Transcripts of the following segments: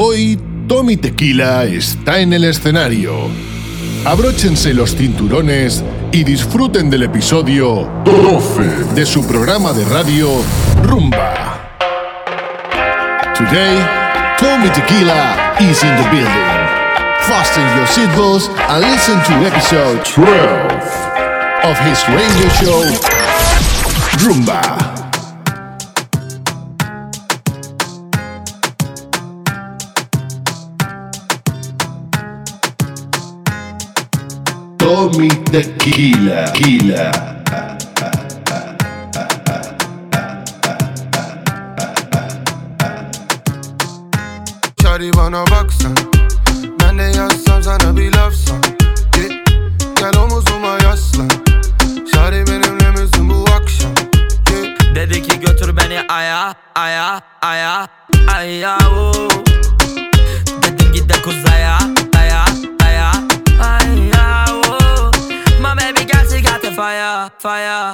Hoy Tommy Tequila está en el escenario. Abróchense los cinturones y disfruten del episodio 12 de su programa de radio Rumba. Today, Tommy Tequila is in the building. Fasten your seatbelts and listen to episode 12 of his radio show Rumba. Tommy Tequila. Tequila. Shawty wanna rock some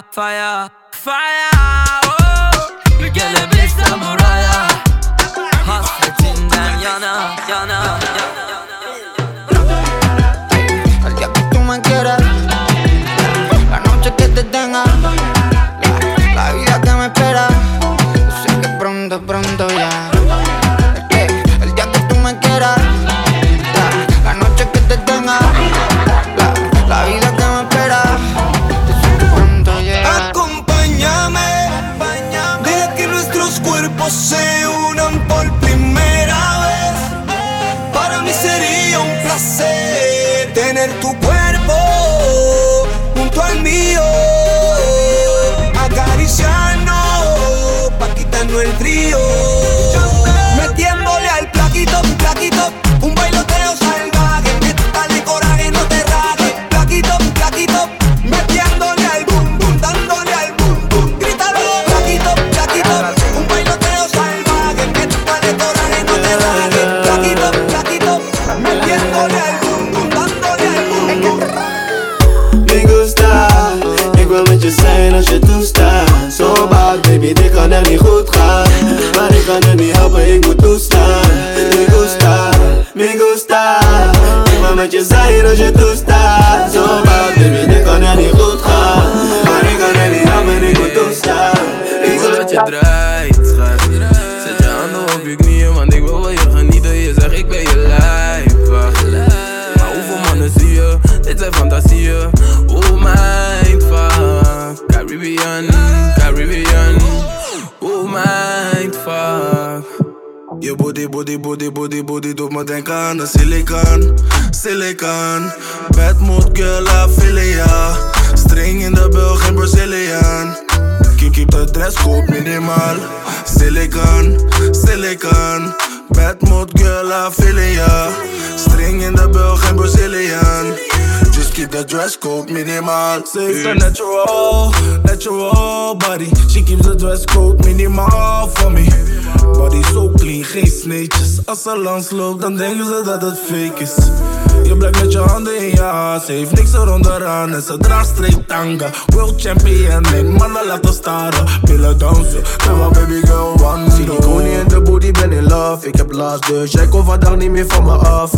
fire fire oh. Gelebilsem oraya Hasretinden yana yana El día que tú me quieras, la noche que te tenga, Ze heeft een natural, natural body. She keeps the dress code minimaal for me. Body so clean, geen sneetjes. Als ze langs loopt, dan denken ze dat het fake is. Je blijft met je handen in je haar Ze heeft niks eronder aan. En ze draagt straight tanga. World champion, nee mannen laten staren. Pillen dansen, terwijl baby girl one Zie die Ik heb last, dus jij komt vandaag niet meer van me af.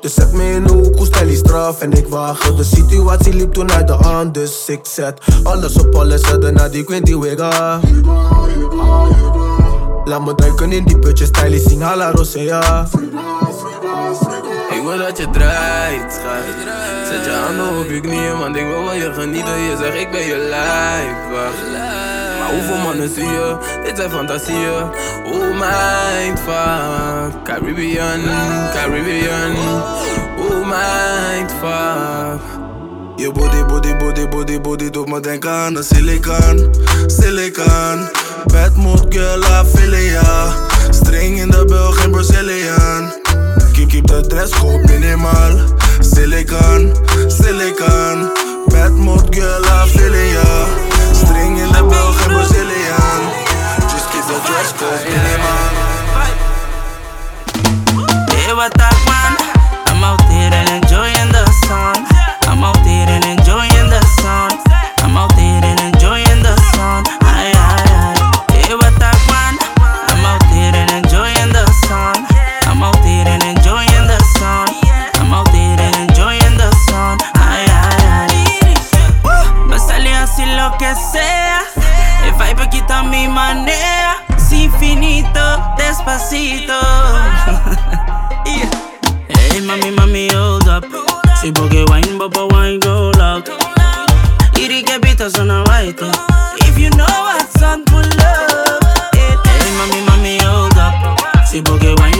Dus zet me in hoek, hoe stel die straf? En ik wacht, de situatie liep toen uit de hand Dus ik zet alles op alles, zetten naar die Quinty Wigga Laat me duiken in die putjes, stijl zing à la Rosea. Ik wil dat je draait, schat. Zet je handen op je knieën, want ik wil van je genieten. Je zegt ik ben je lijf, wacht hoeveel mannen zie je? Dit zijn fantasieën. Oh mindfuck Caribbean, Caribbean. Oh mindfuck Je body, body, body, body, body doet me denken aan de silicon, silicon. Bad mood girl, Ophelia String in de bil, geen Brazilian. Keep, keep the dress code minimaal Silicon, silicon. Bad mood girl, Ophelia Brazilian Just keep the dress code minimaal Hey, what that man? I'm out there and enjoying the sun. I'm out there and enjoying despacito. yeah. Hey, mami, mami, hold up. Si boge wine, baba wine, go loud. Iri que pitas on white. If you know what's on, pull up. Hey, mami, mami, hold up. Si boge wine.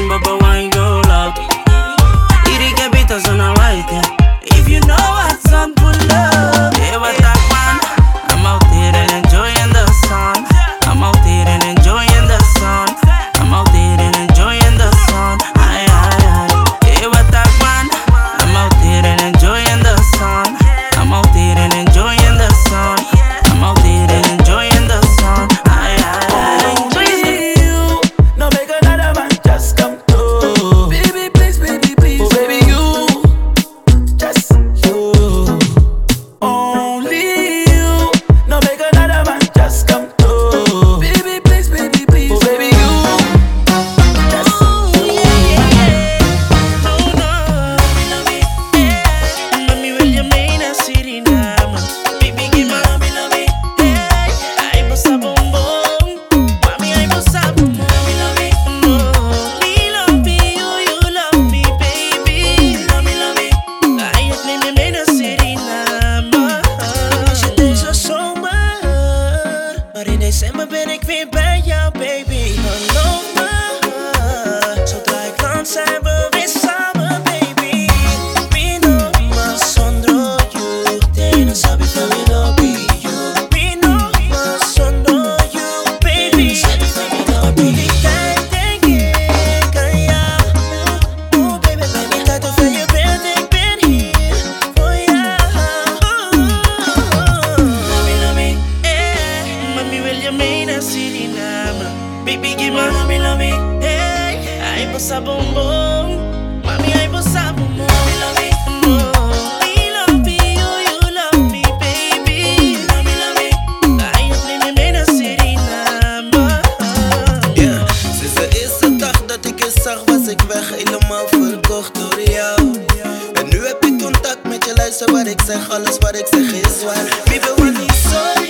luister wat ik zeg, alles wat ik zeg is waar. Wie wil wat ik zeg?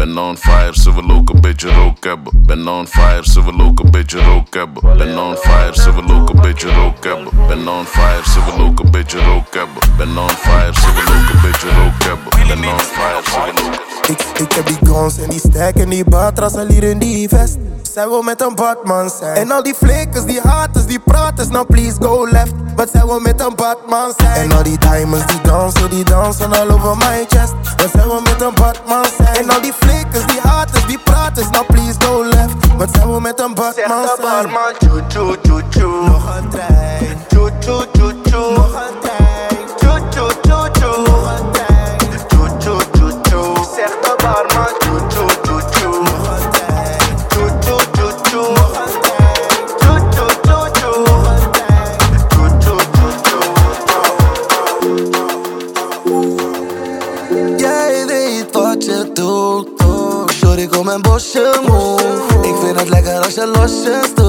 been on fire, silver low bitch, rook hebben. Ben on fire, ze wil ook een beetje rook hebben. Ben on fire, ze wil ook een beetje rook hebben. Ben on fire, ze wil ook een beetje rook hebben. Ben on fire, ze wil ook een beetje rook hebben. Ben on fire, ze wil ook ik, ik heb die guns en die stack en die batras al hier in die vest. Zij wil met een Batman zijn. En al die flikkers, die haters, die praters, nou please go left. Want zij wil met een Batman zijn. En al die diamonds die dansen, die dansen al over my chest. Want zij wil met een Batman zijn. En al die flikkers, die haters, die praters, now please go left. Want zij wil met een barman, Nog een trein Tjoe tjoe tjoe emotions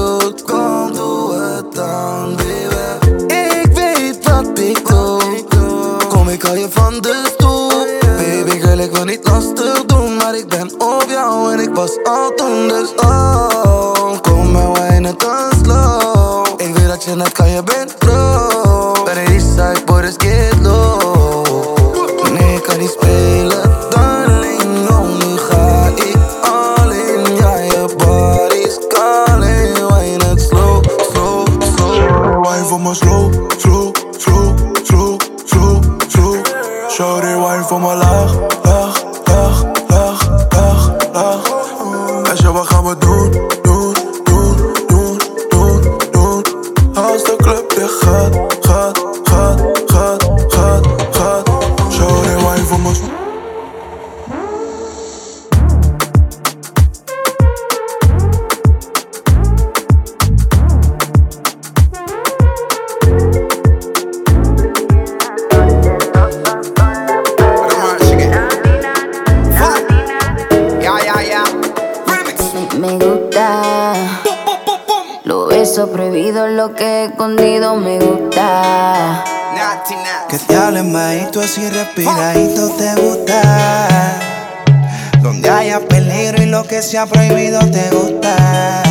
haya peligro y lo que sea prohibido te gusta.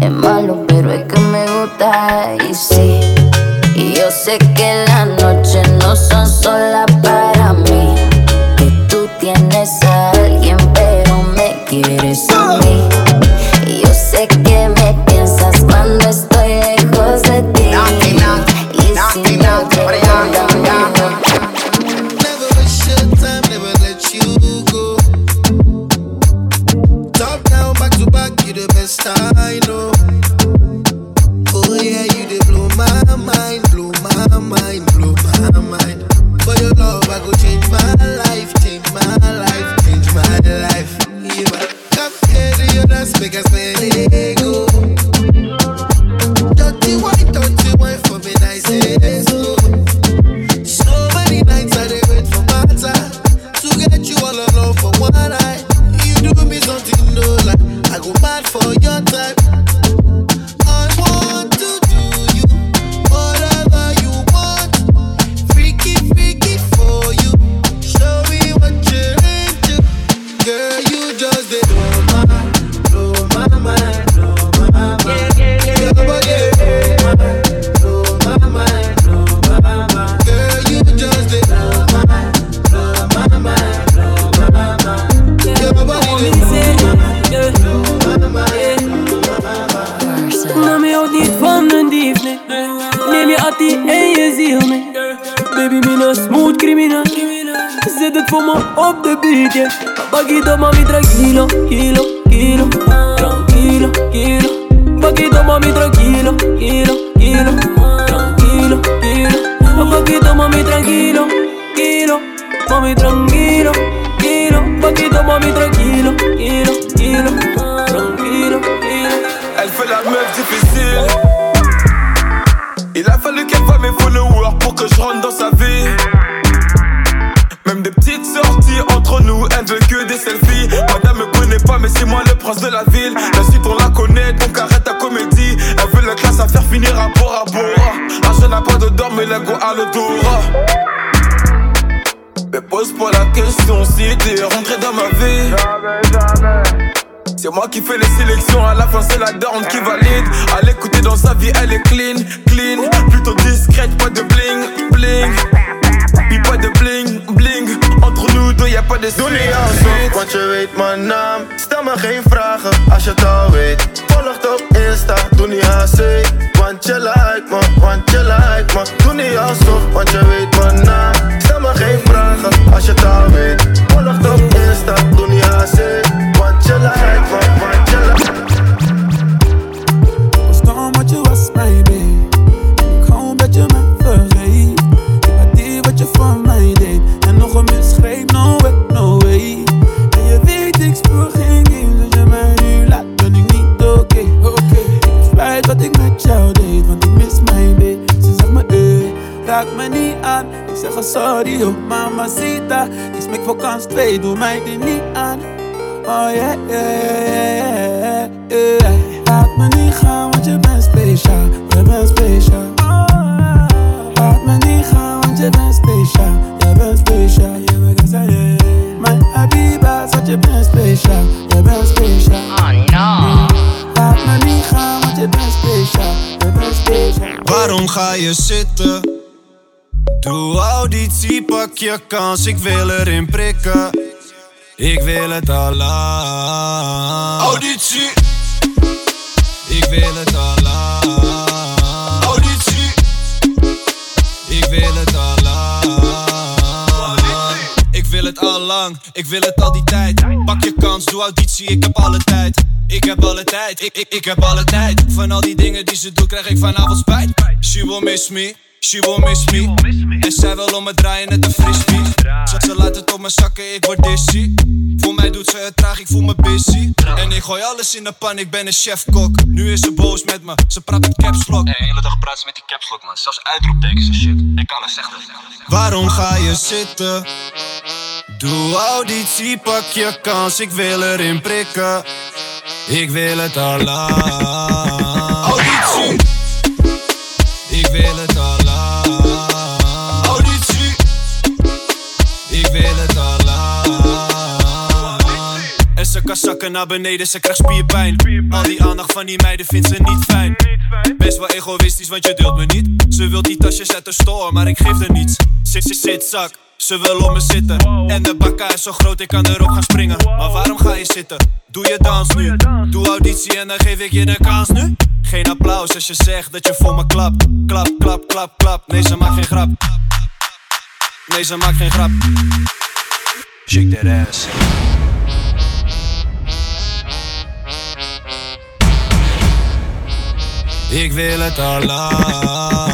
Es malo, pero es que me gusta. Y sí, y yo sé que las noches no son solas je rentre dans sa vie. Même des petites sorties entre nous, elle veut que des selfies. Madame me connaît pas, mais c'est moi le prince de la ville. La suite on la connaît, donc arrête ta comédie. Elle veut la classe à faire finir à Bora Bora. L'argent n'a pas d'odeur, mais l'ego a l'odorat. Mais pose pas la question si t'es rentré dans ma vie. C'est moi qui fais les sélections, à la fin c'est la dorme qui valide. À l'écouter dans sa vie, elle est clean, clean. Plutôt discrète, pas de bling, bling. Puis pas de bling, bling. Entre nous deux, y a pas de Doe niet alsof, want je weet mijn naam Stel me geen vragen als je het al weet Volg op Insta, doe niet Want je like me, want je like me Doe niet alsof, want je weet mijn naam sorry, oh, mamacita. Smek voor kans 2, doe mij dit niet aan. Oh yeah, yeah, yeah, yeah, yeah. Laat me niet gaan, want je bent speciaal. Je bent speciaal. Laat me niet gaan, want je bent speciaal. Je bent speciaal. Je bent speciaal. Mijn Habiba, want je bent speciaal. Je bent speciaal. Oh no. Laat me niet gaan, want je bent speciaal. Je bent speciaal. ga je zitten? Doe auditie, pak je kans, ik wil erin prikken. Ik wil het al lang. Auditie. Ik wil het al lang. Auditie. Ik wil het al lang. Ik wil het al lang, ik wil het al die tijd. Pak je kans, doe auditie, ik heb alle tijd. Ik heb alle tijd, ik, ik, ik heb alle tijd. Van al die dingen die ze doet, krijg ik vanavond spijt. She will miss me, she will miss me. En zij wil om me draaien net een frisbee. Ze, ze laat het op me zakken, ik word dizzy. Voor mij doet ze het traag, ik voel me busy. En ik gooi alles in de pan, ik ben een chefkok. Nu is ze boos met me, ze praat met caps lock. De hele dag praat ze met die caps lock, man. Zelfs uitroeptekens en shit. Ik kan het, zeg dat. Waarom ga je zitten? Doe auditie, pak je kans, ik wil erin prikken. Ik wil het al lang. Kan zakken naar beneden, ze krijgt spierpijn. Al die aandacht van die meiden vindt ze niet fijn. Best wel egoïstisch, want je deelt me niet. Ze wil die tasjes uit de store, maar ik geef er niets. Zit, zit, zit, zak. Ze wil op me zitten. En de bakka is zo groot, ik kan erop gaan springen. Maar waarom ga je zitten? Doe je dans nu. Doe auditie en dan geef ik je de kans nu. Geen applaus als je zegt dat je voor me klapt. Klap, klap, klap, klap. Nee, ze maakt geen grap. Nee, ze maakt geen grap. Shake that ass. Ik wil het al.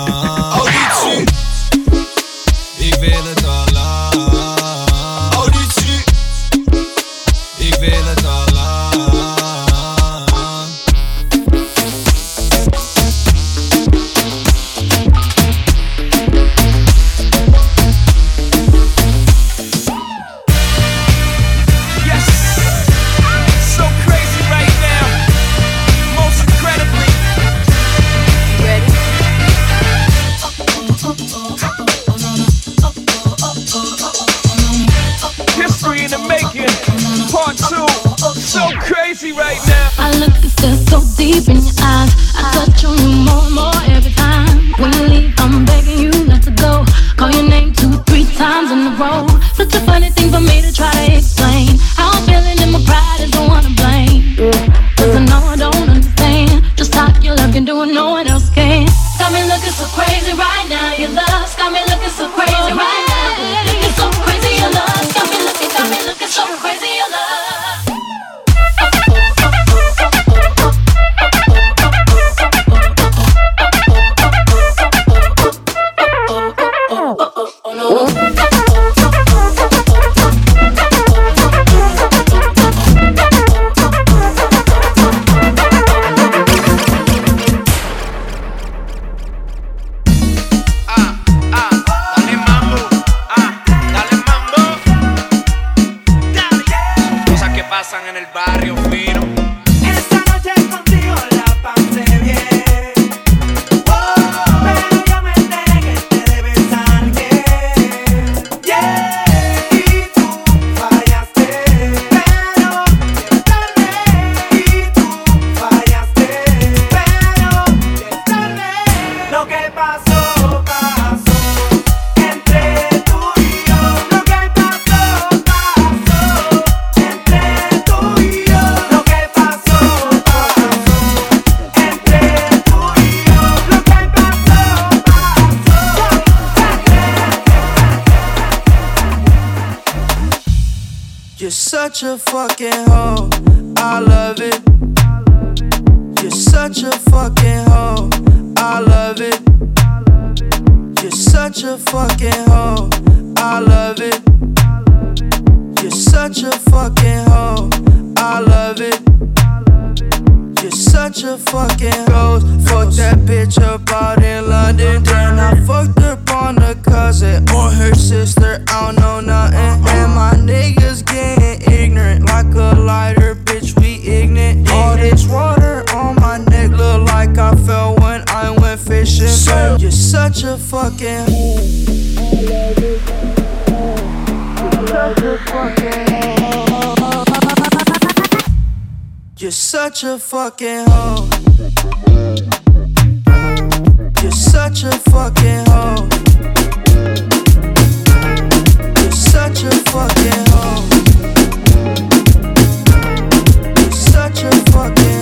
Such a fucking hoe. I love it. You're such a fucking hoe. I love it. You're such a fucking hoe. I love it. You're such a fucking hoe. I love it. You're such a fucking ghost. Fuck that bitch up out in London. Then I fucked up on the cousin or her sister. such a fucking. You're such a fucking hoe. You're such a fucking hoe. You're such a fucking hoe. You're such a fucking.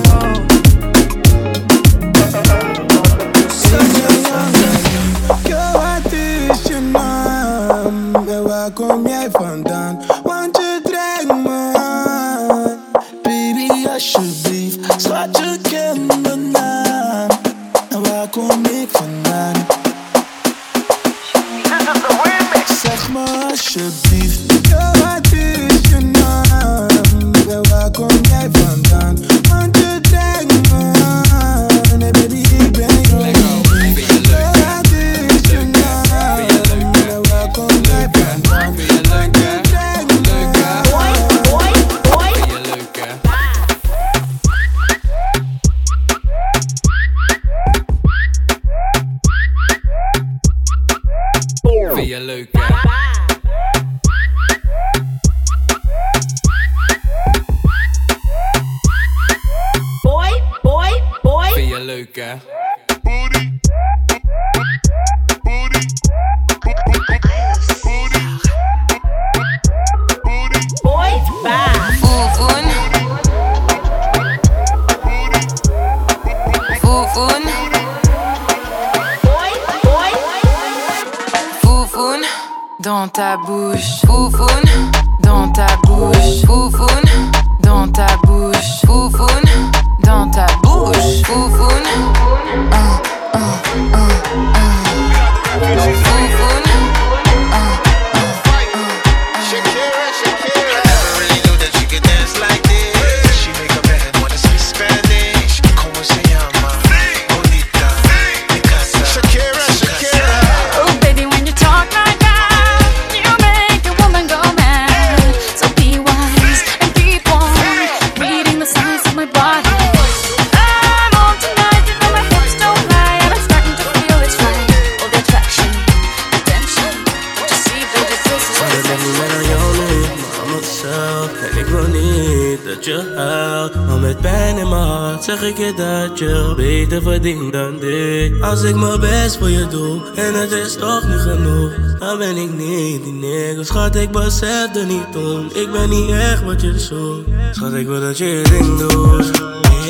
niet genoeg. Dan ben ik niet die nigga. Schat, ik besef er niet om. Ik ben niet echt wat je zoekt. Schat, ik wil dat je je ding doet.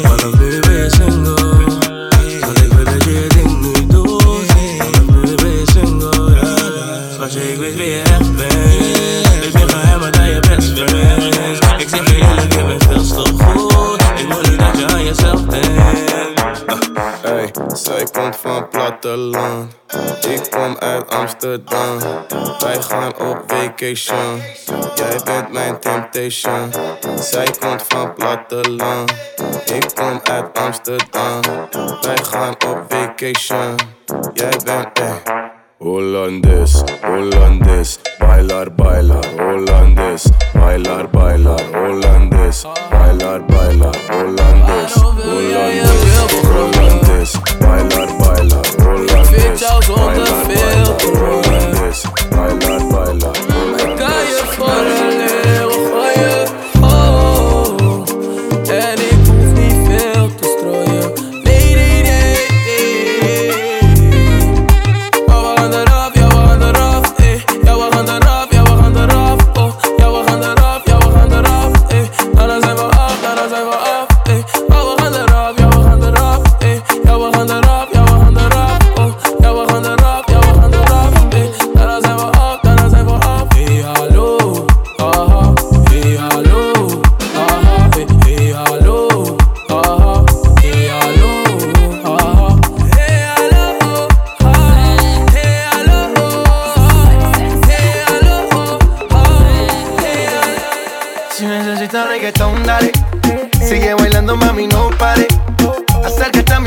Vanaf nu ben je single. Schat, ik wil dat je je ding nu doet. Vanaf nu ben je single. Schat, ik weet wie je echt Zij komt van platteland. Ik kom uit Amsterdam. Wij gaan op vacation. Jij bent mijn temptation. Zij komt van platteland. Ik kom uit Amsterdam. Wij gaan op vacation. Jij bent eh. Hollandes, Hollandes, bailar, bailar, Hollandes, bailar, bailar, Hollandes, bailar, bailar, Hollandes, Hollandes, Hollandes. Bailar, bailar, roll like this. Fichados on the field. Roll. Bailar,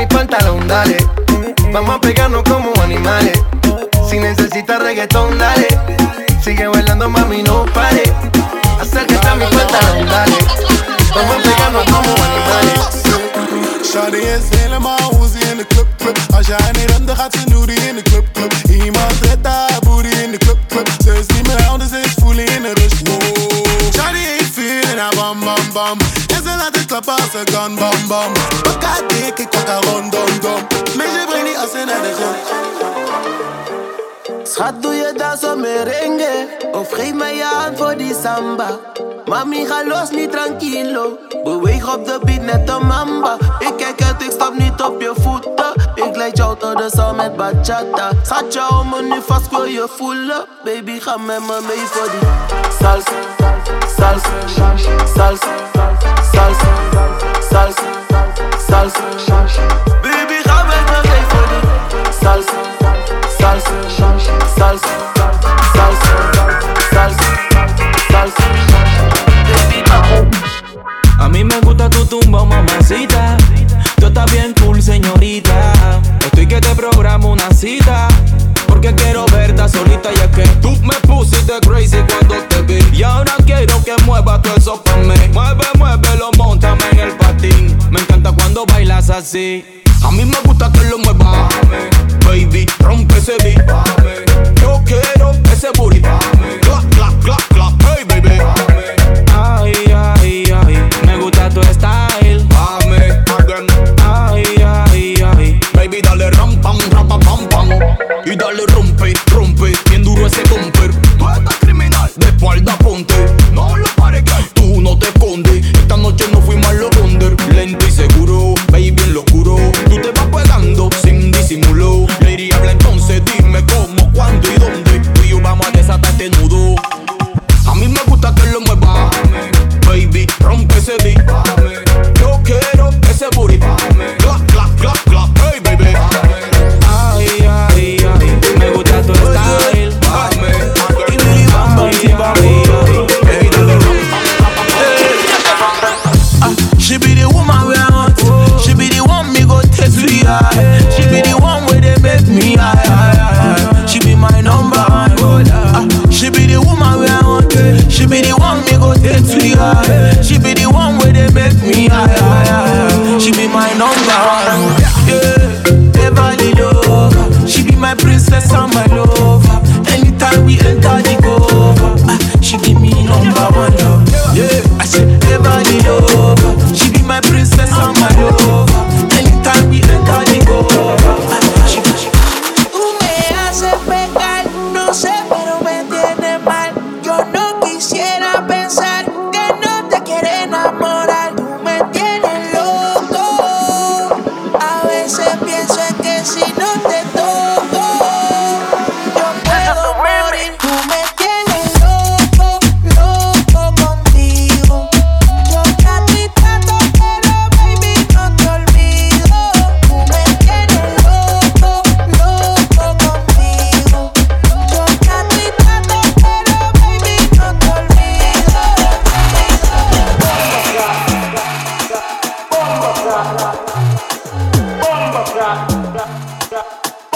mi pantalón, dale. Vamos a pegarnos como animales. Si necesitas reggaetón, dale. Sigue bailando, mami, no pare. Acércate a mi pantalón, dale. Vamos a pegarnos como animales. Shawty is helemaal maar hoe ze in de club, club Als jij niet remt, dan gaat ze nudie in de club, club Iemand zet haar booty in de club, club Ze is niet meer oud, ze is a bam bam bam Et c'est la tête la passe gun bam bam Bakati qui coca rond, dom dom Mais j'ai brini à scène de gun Schat doe je dat zo merengue Of geef mij je hand voor die samba. Mami ga los niet tranquilo. Beweeg op de beat net een mamba. Ik kijk uit, ik stap niet op je voeten. Ik leid jou tot de zaal met bachata. Schat jou om me nu vast, wil je voelen? Baby ga met me mee voor die salsa. Salsa, salsa, salsa, salsa, salsa. Baby, salsa, salsa, salsa, salsa, salsa, salsa. A mí me gusta tu tumba, mamacita. Tú estás bien cool, señorita. Estoy que te programo una cita. Porque quiero verte solita y es que tú me pusiste crazy cuando te vi. Y ahora quiero que muevas todo eso pa' mí. Mueve, muévelo, montame en el patín. Me encanta cuando bailas así. A mí me gusta que lo muevas. Baby, rompe ese beat. Yo quiero ese booty. Clap, clap, clap, clap. Hey, baby. Y dale rompe, rompe. Bien duro ese bumper. Tú estás criminal. De espalda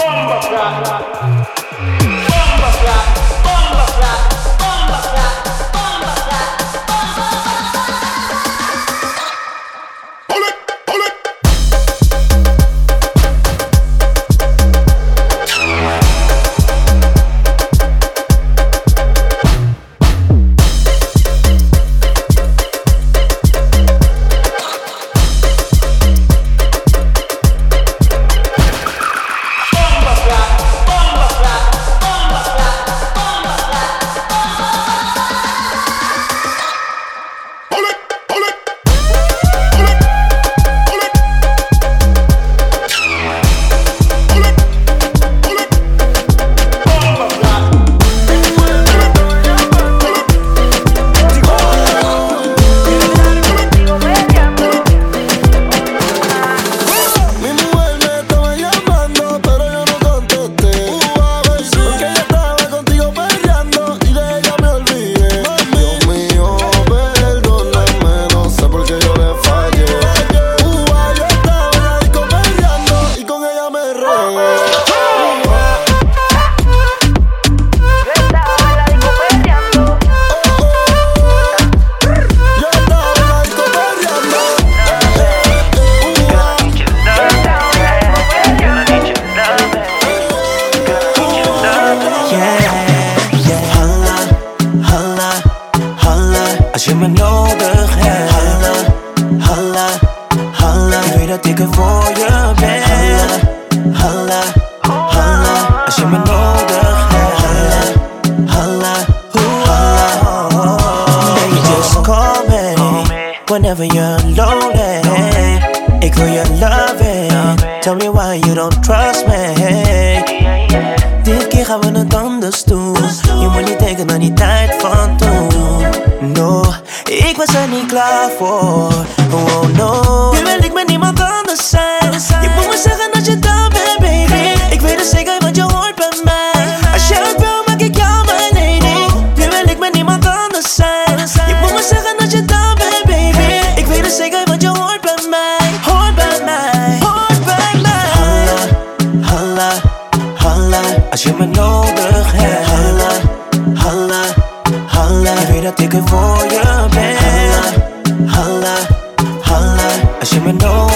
bomba, cara. Whenever you're lonely. Ik wil je loving. Tell me why you don't trust me. Dit keer gaan we het anders doen. Je moet niet denken aan die tijd van toen. No, ik was er niet klaar voor. Oh no, nu wil ik met niemand anders zijn. Je moet me zeggen dat je dan bent, baby. Ik weet het zeker, als je me nodig hebt. Halla, halla, halla. Ik weet dat ik er voor je ben. Halla, halla, halla, als je me nodig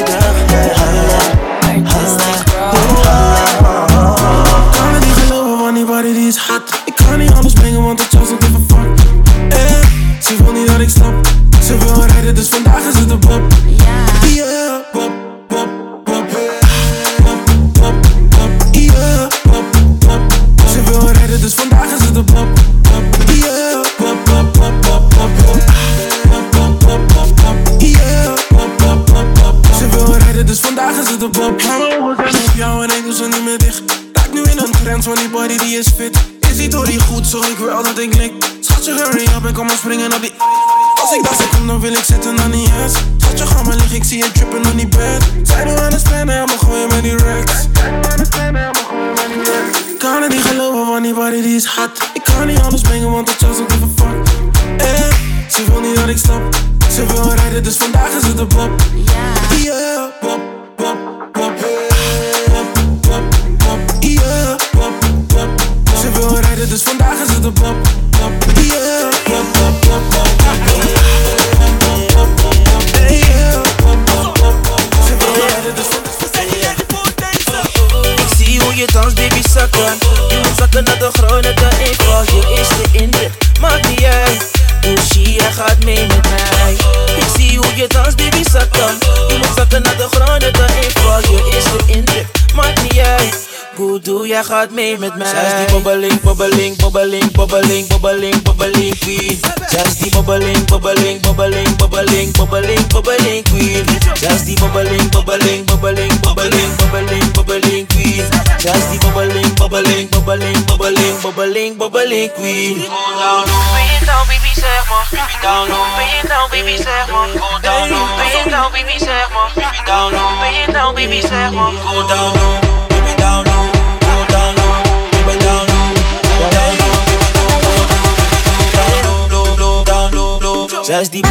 vandaag is het een pop pop jij gaat mee met mij. Zij is die bobbeling, bobbeling, bobbeling, bobbeling, bobbeling, bobbeling queen. Zij is die bobbeling, bobbeling, bobbeling, bobbeling, bobbeling, bobbeling queen. Zij is die bobbeling, bobbeling, bobbeling, bobbeling, bobbeling, bobbeling queen. Zij is die bobbeling, bobbeling, bobbeling, bobbeling, bobbeling, bobbeling queen. Go down, ben je down, baby, zeg maar. Baby, down, ben je down, baby, zeg maar. Go down, ben je down, baby, zeg maar. Baby, down, ben down, baby, zeg maar. Go down, baby, down, go down, baby, down, just deep,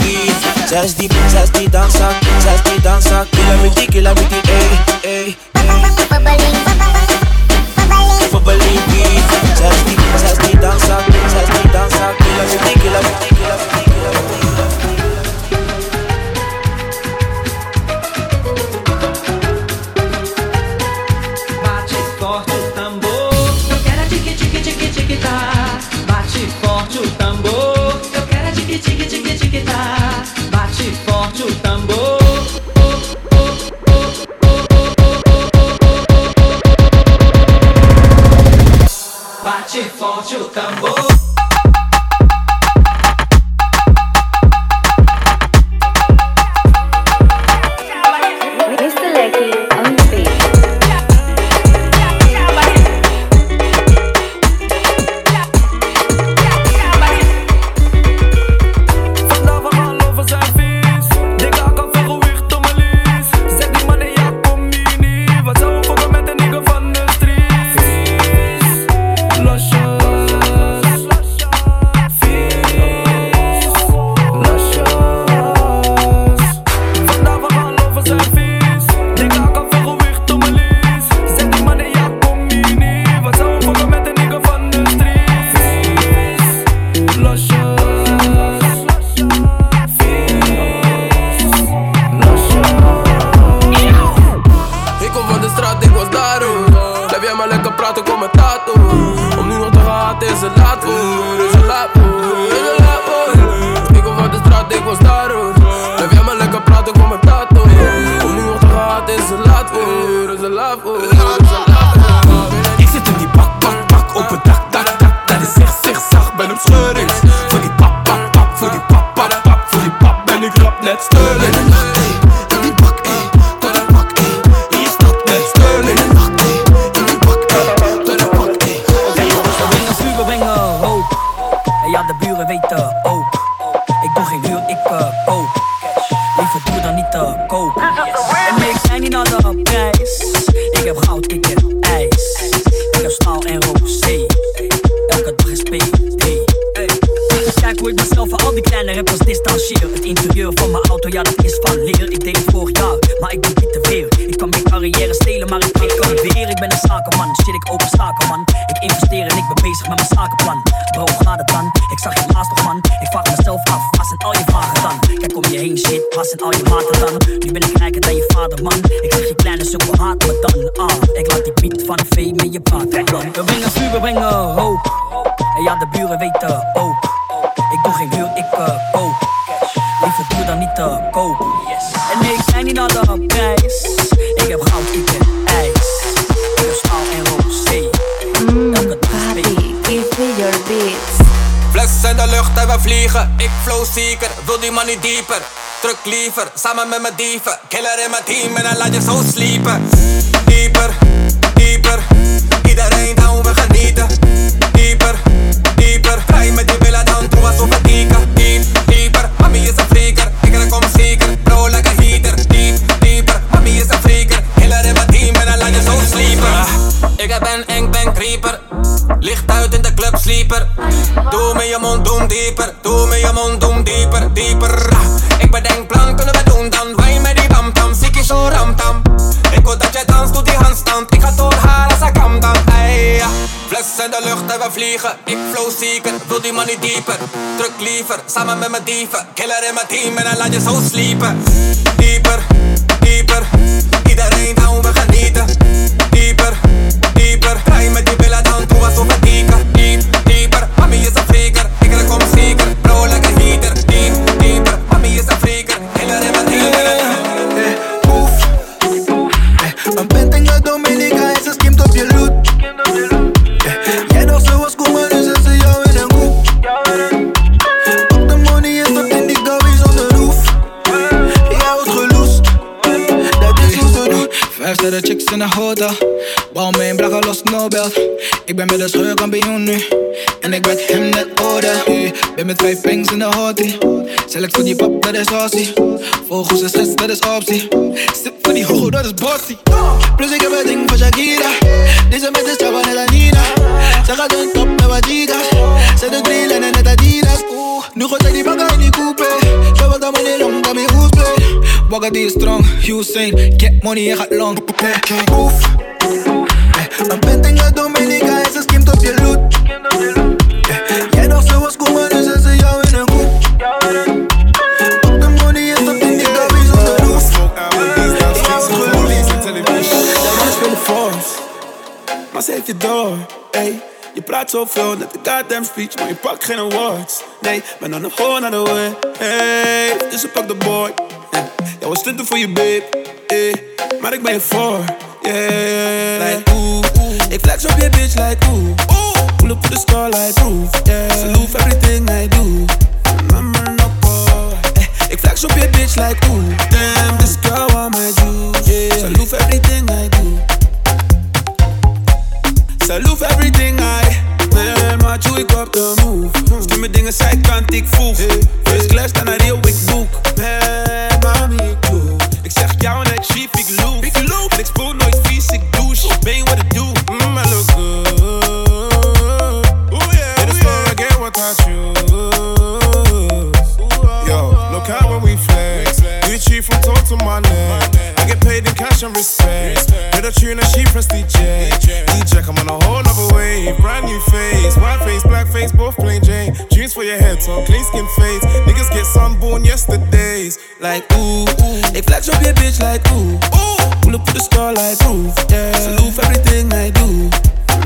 beat Just just the dancer, just the dancer beat Just just the dancer, just the dancer Kill everything, kill everything, kill everything Bate forte o tambor. Bate forte o tambor. Zakenplan. Bro, gaat het dan? Ik zag je laatst nog, man. Ik vraag mezelf af, waar zijn al je vragen dan? Kijk om je heen, shit, waar zijn al je maten dan? Nu ben ik rijker dan je vader, man. Ik zeg je kleine sukkel, haat me dan. Ah, ik laat die beat van een vee met je plan. We brengen vuur, we brengen hoop. En ja, de buren weten ook. Ik doe geen huur, ik uh, koop. Liever duur dan niet te koop. En nee, ik zei niet naar de prijs. In de lucht en we vliegen. Ik flow zeker, wil die man niet dieper. Druk liever, samen met mijn dieven. Killer in mijn team en dan laat je zo sliepen. Dieper, dieper. Iedereen down, Ik een eng, ben creeper. Licht uit in de club, sleeper. Doe me je mond, doe hem dieper. Doe me je mond, doe hem dieper, dieper. Ah, Ik bedenk plan, kunnen we doen dan. Wij met die bam tam, zikkie zo ramtam. Ik wil dat jij dans, doe die handstand. Ik ga doorhalen, ze kam dan. Ey, ja. Fles in de lucht en vliegen. Ik flow zeker, wil die man niet dieper. Druk liever, samen met mijn dieven. Killer in mijn team en dan laat je zo sliepen. Dieper, dieper. Iedereen down, we genieten. Vijf sterren chicks in de hotel. Bouwmeen, braken los, Nobel. Ik ben met de scheur kampioen nu. En ik ben hem net orde. Ben met vijf pings in de hotel. Select voor die pop, dat is ossie. Volgens de stress, dat is optie. Sip voor die hogo, dat is bossy. Plus ik heb een ding van Shakira. Deze met de strava net Nina. Ze gaat een top met wat gigas. Zet de grill en net Adidas. Nu gaat zij die bakken in die coupe. Zo wat dan money long, dan mijn hoes. Wagga die is strong, Hussein. Get money en gaat long. Eh, Oef. Eh, Een pint in je Jij dacht ze was cool, maar nu zet ze jou in een koep. Op de money is tot in die gabby zonder roof. Dat is veel force. Maar ze heeft je door, ey. Je praat zoveel, net de goddamn speech, maar je pakt geen awards. Nee, ben dan gewoon naar de way. Hey, dus ze pak de boy. Yeah. Jij was stunten voor je babe. Maar ik ben je voor, yeah. Like ooh, ooh. Ik flex op je bitch like ooh. Pull up to the star like roof, yeah. Loof everything I do. Mama no boy. Eh, Ik flex op je bitch like ooh. Damn, this girl want my juice. Yeah. Loof everything I do. Loof everything I Man, maar doe ik op de move Stuur me dingen zijkant, ik voeg First class, dan naar Rio, ik boek Man, mami, ik doe Ik zeg jou net chief, ik loop En ik spoel neck I get paid in cash and respect Hit a tune and she press DJ DJ, I'm on a whole nother wave Brand new face, white face, black face, both plain Jane Jeans for your head top, clean skin face Niggas get sunborn yesterdays Like ooh, ooh Ik flex op je bitch like ooh, ooh Pull up to the star like roof, yeah Salute everything I do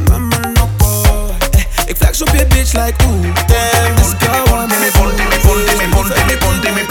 Mama no boy eh, Ik flex op je bitch like ooh Damn, this girl want me, ponte me, ponte me, ponte me, ponte me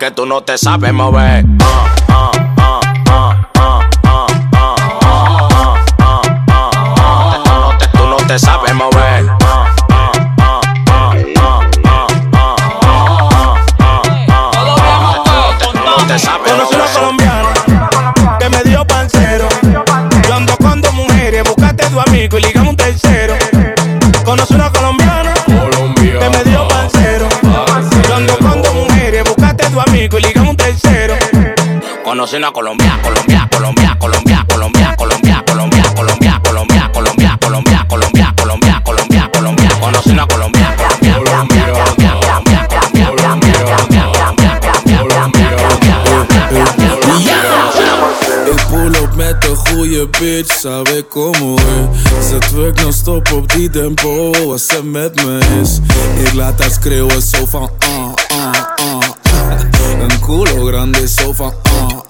Que tú no te sabes mover. cocina Colombia, Colombia, Colombia, Colombia, Colombia, Colombia, Colombia, Colombia, Colombia, Colombia, Colombia, Colombia, Colombia, Colombia, Colombia, conocina Colombia, Colombia, Colombia, Colombia, Colombia, Colombia, Colombia, Colombia, Pull-up met een goede bitch, sabe como es Ze twerk non-stop op die tempo als ze met me is Ik laat haar schreeuwen zo van ah, ah, ah Een culo grande zo van ah,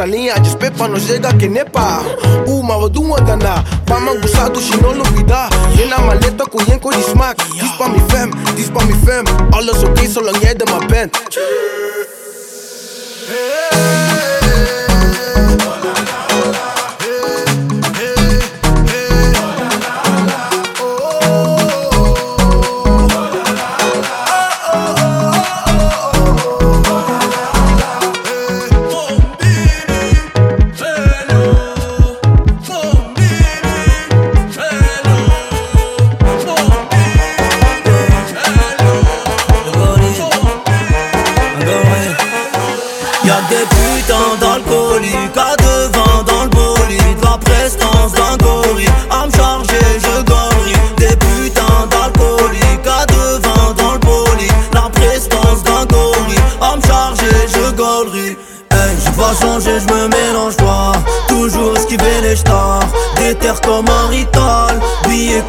salía, just pepa nos llega que nepa. Uma wadu adana, mama gusado, she no lubida. Yena maleta kuyen kodi smack. This pa uh, mi fam, this pa mi fam. Alles okay zolang jij er maar bent.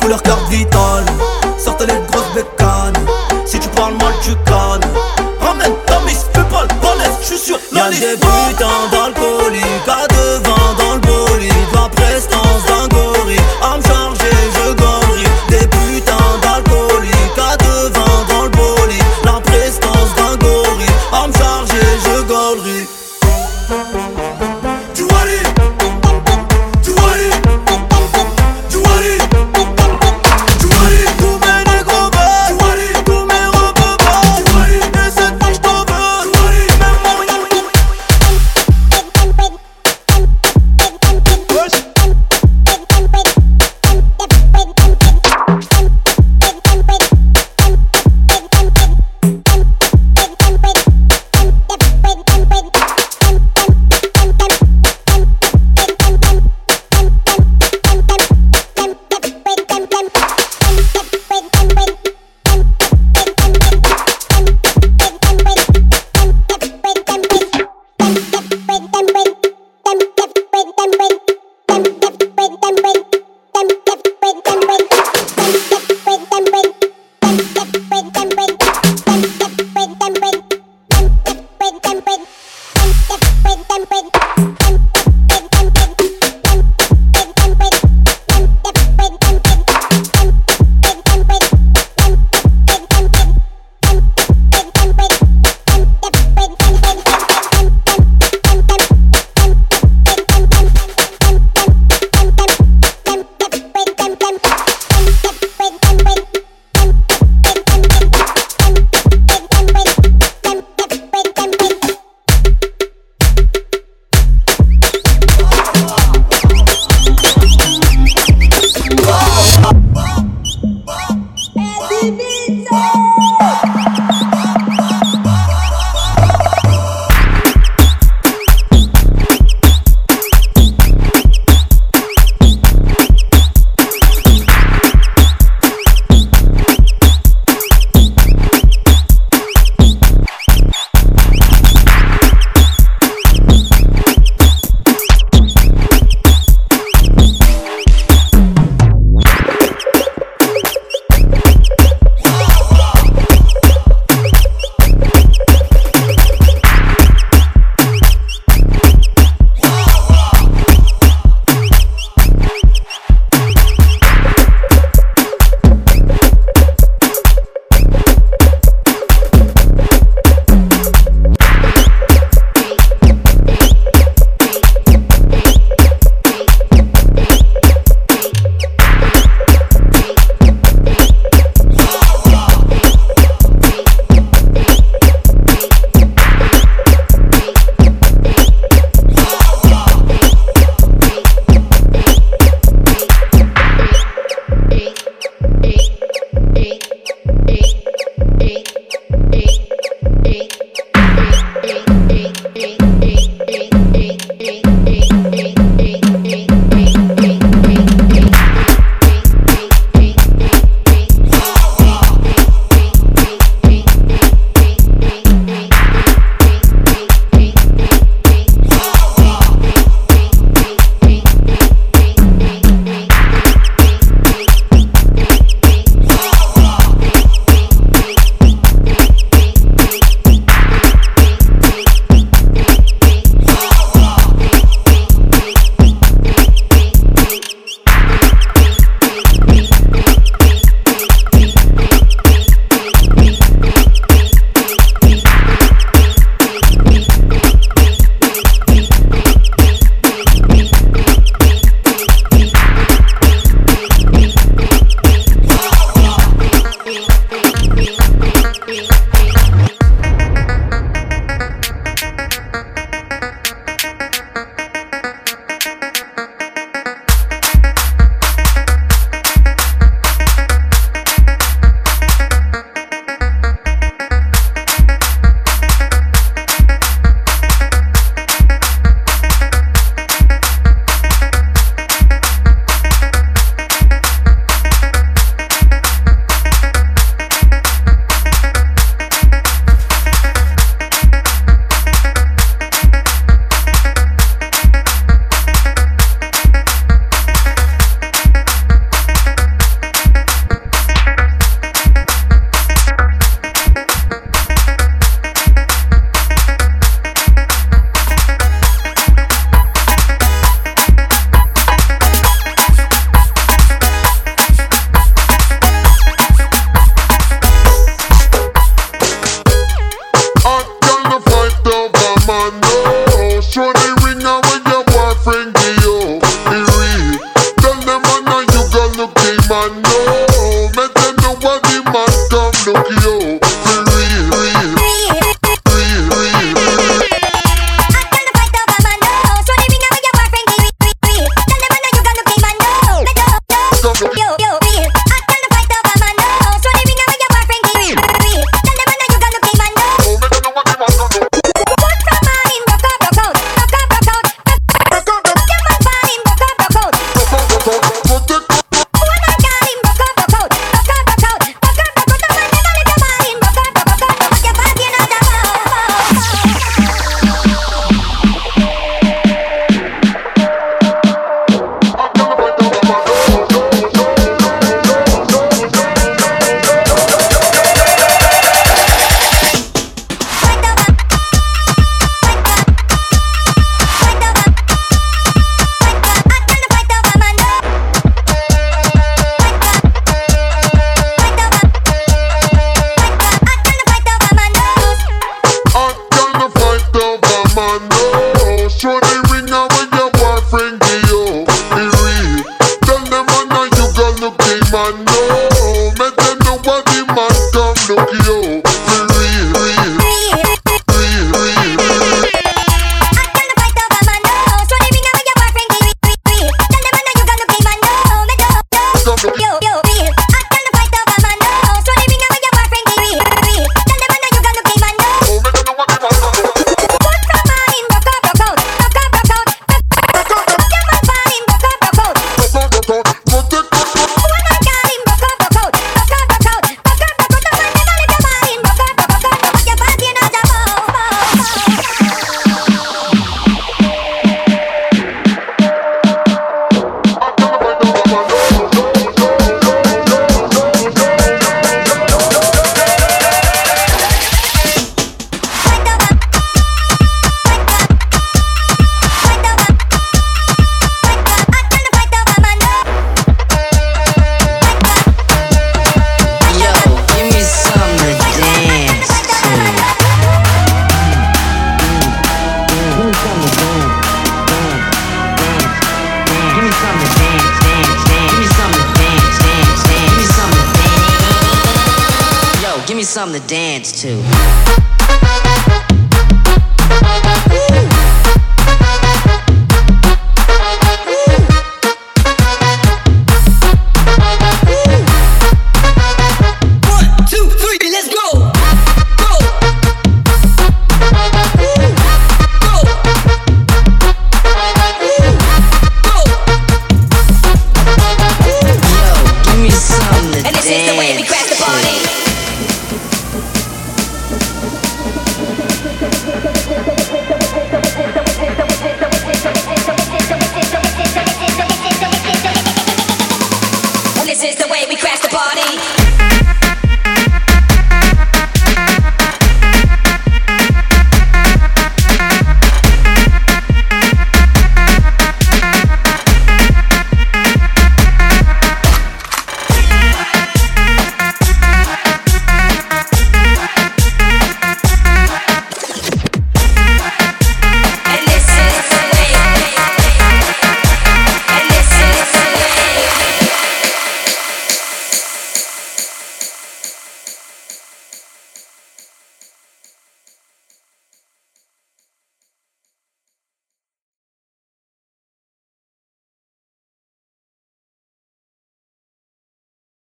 Couleur carte vitale. Sortez les grosses bécanes. Si tu parles mal tu cannes. Ramène ta miss, fais pas le balèze, je suis sûr Y'a des putains d'alcooliques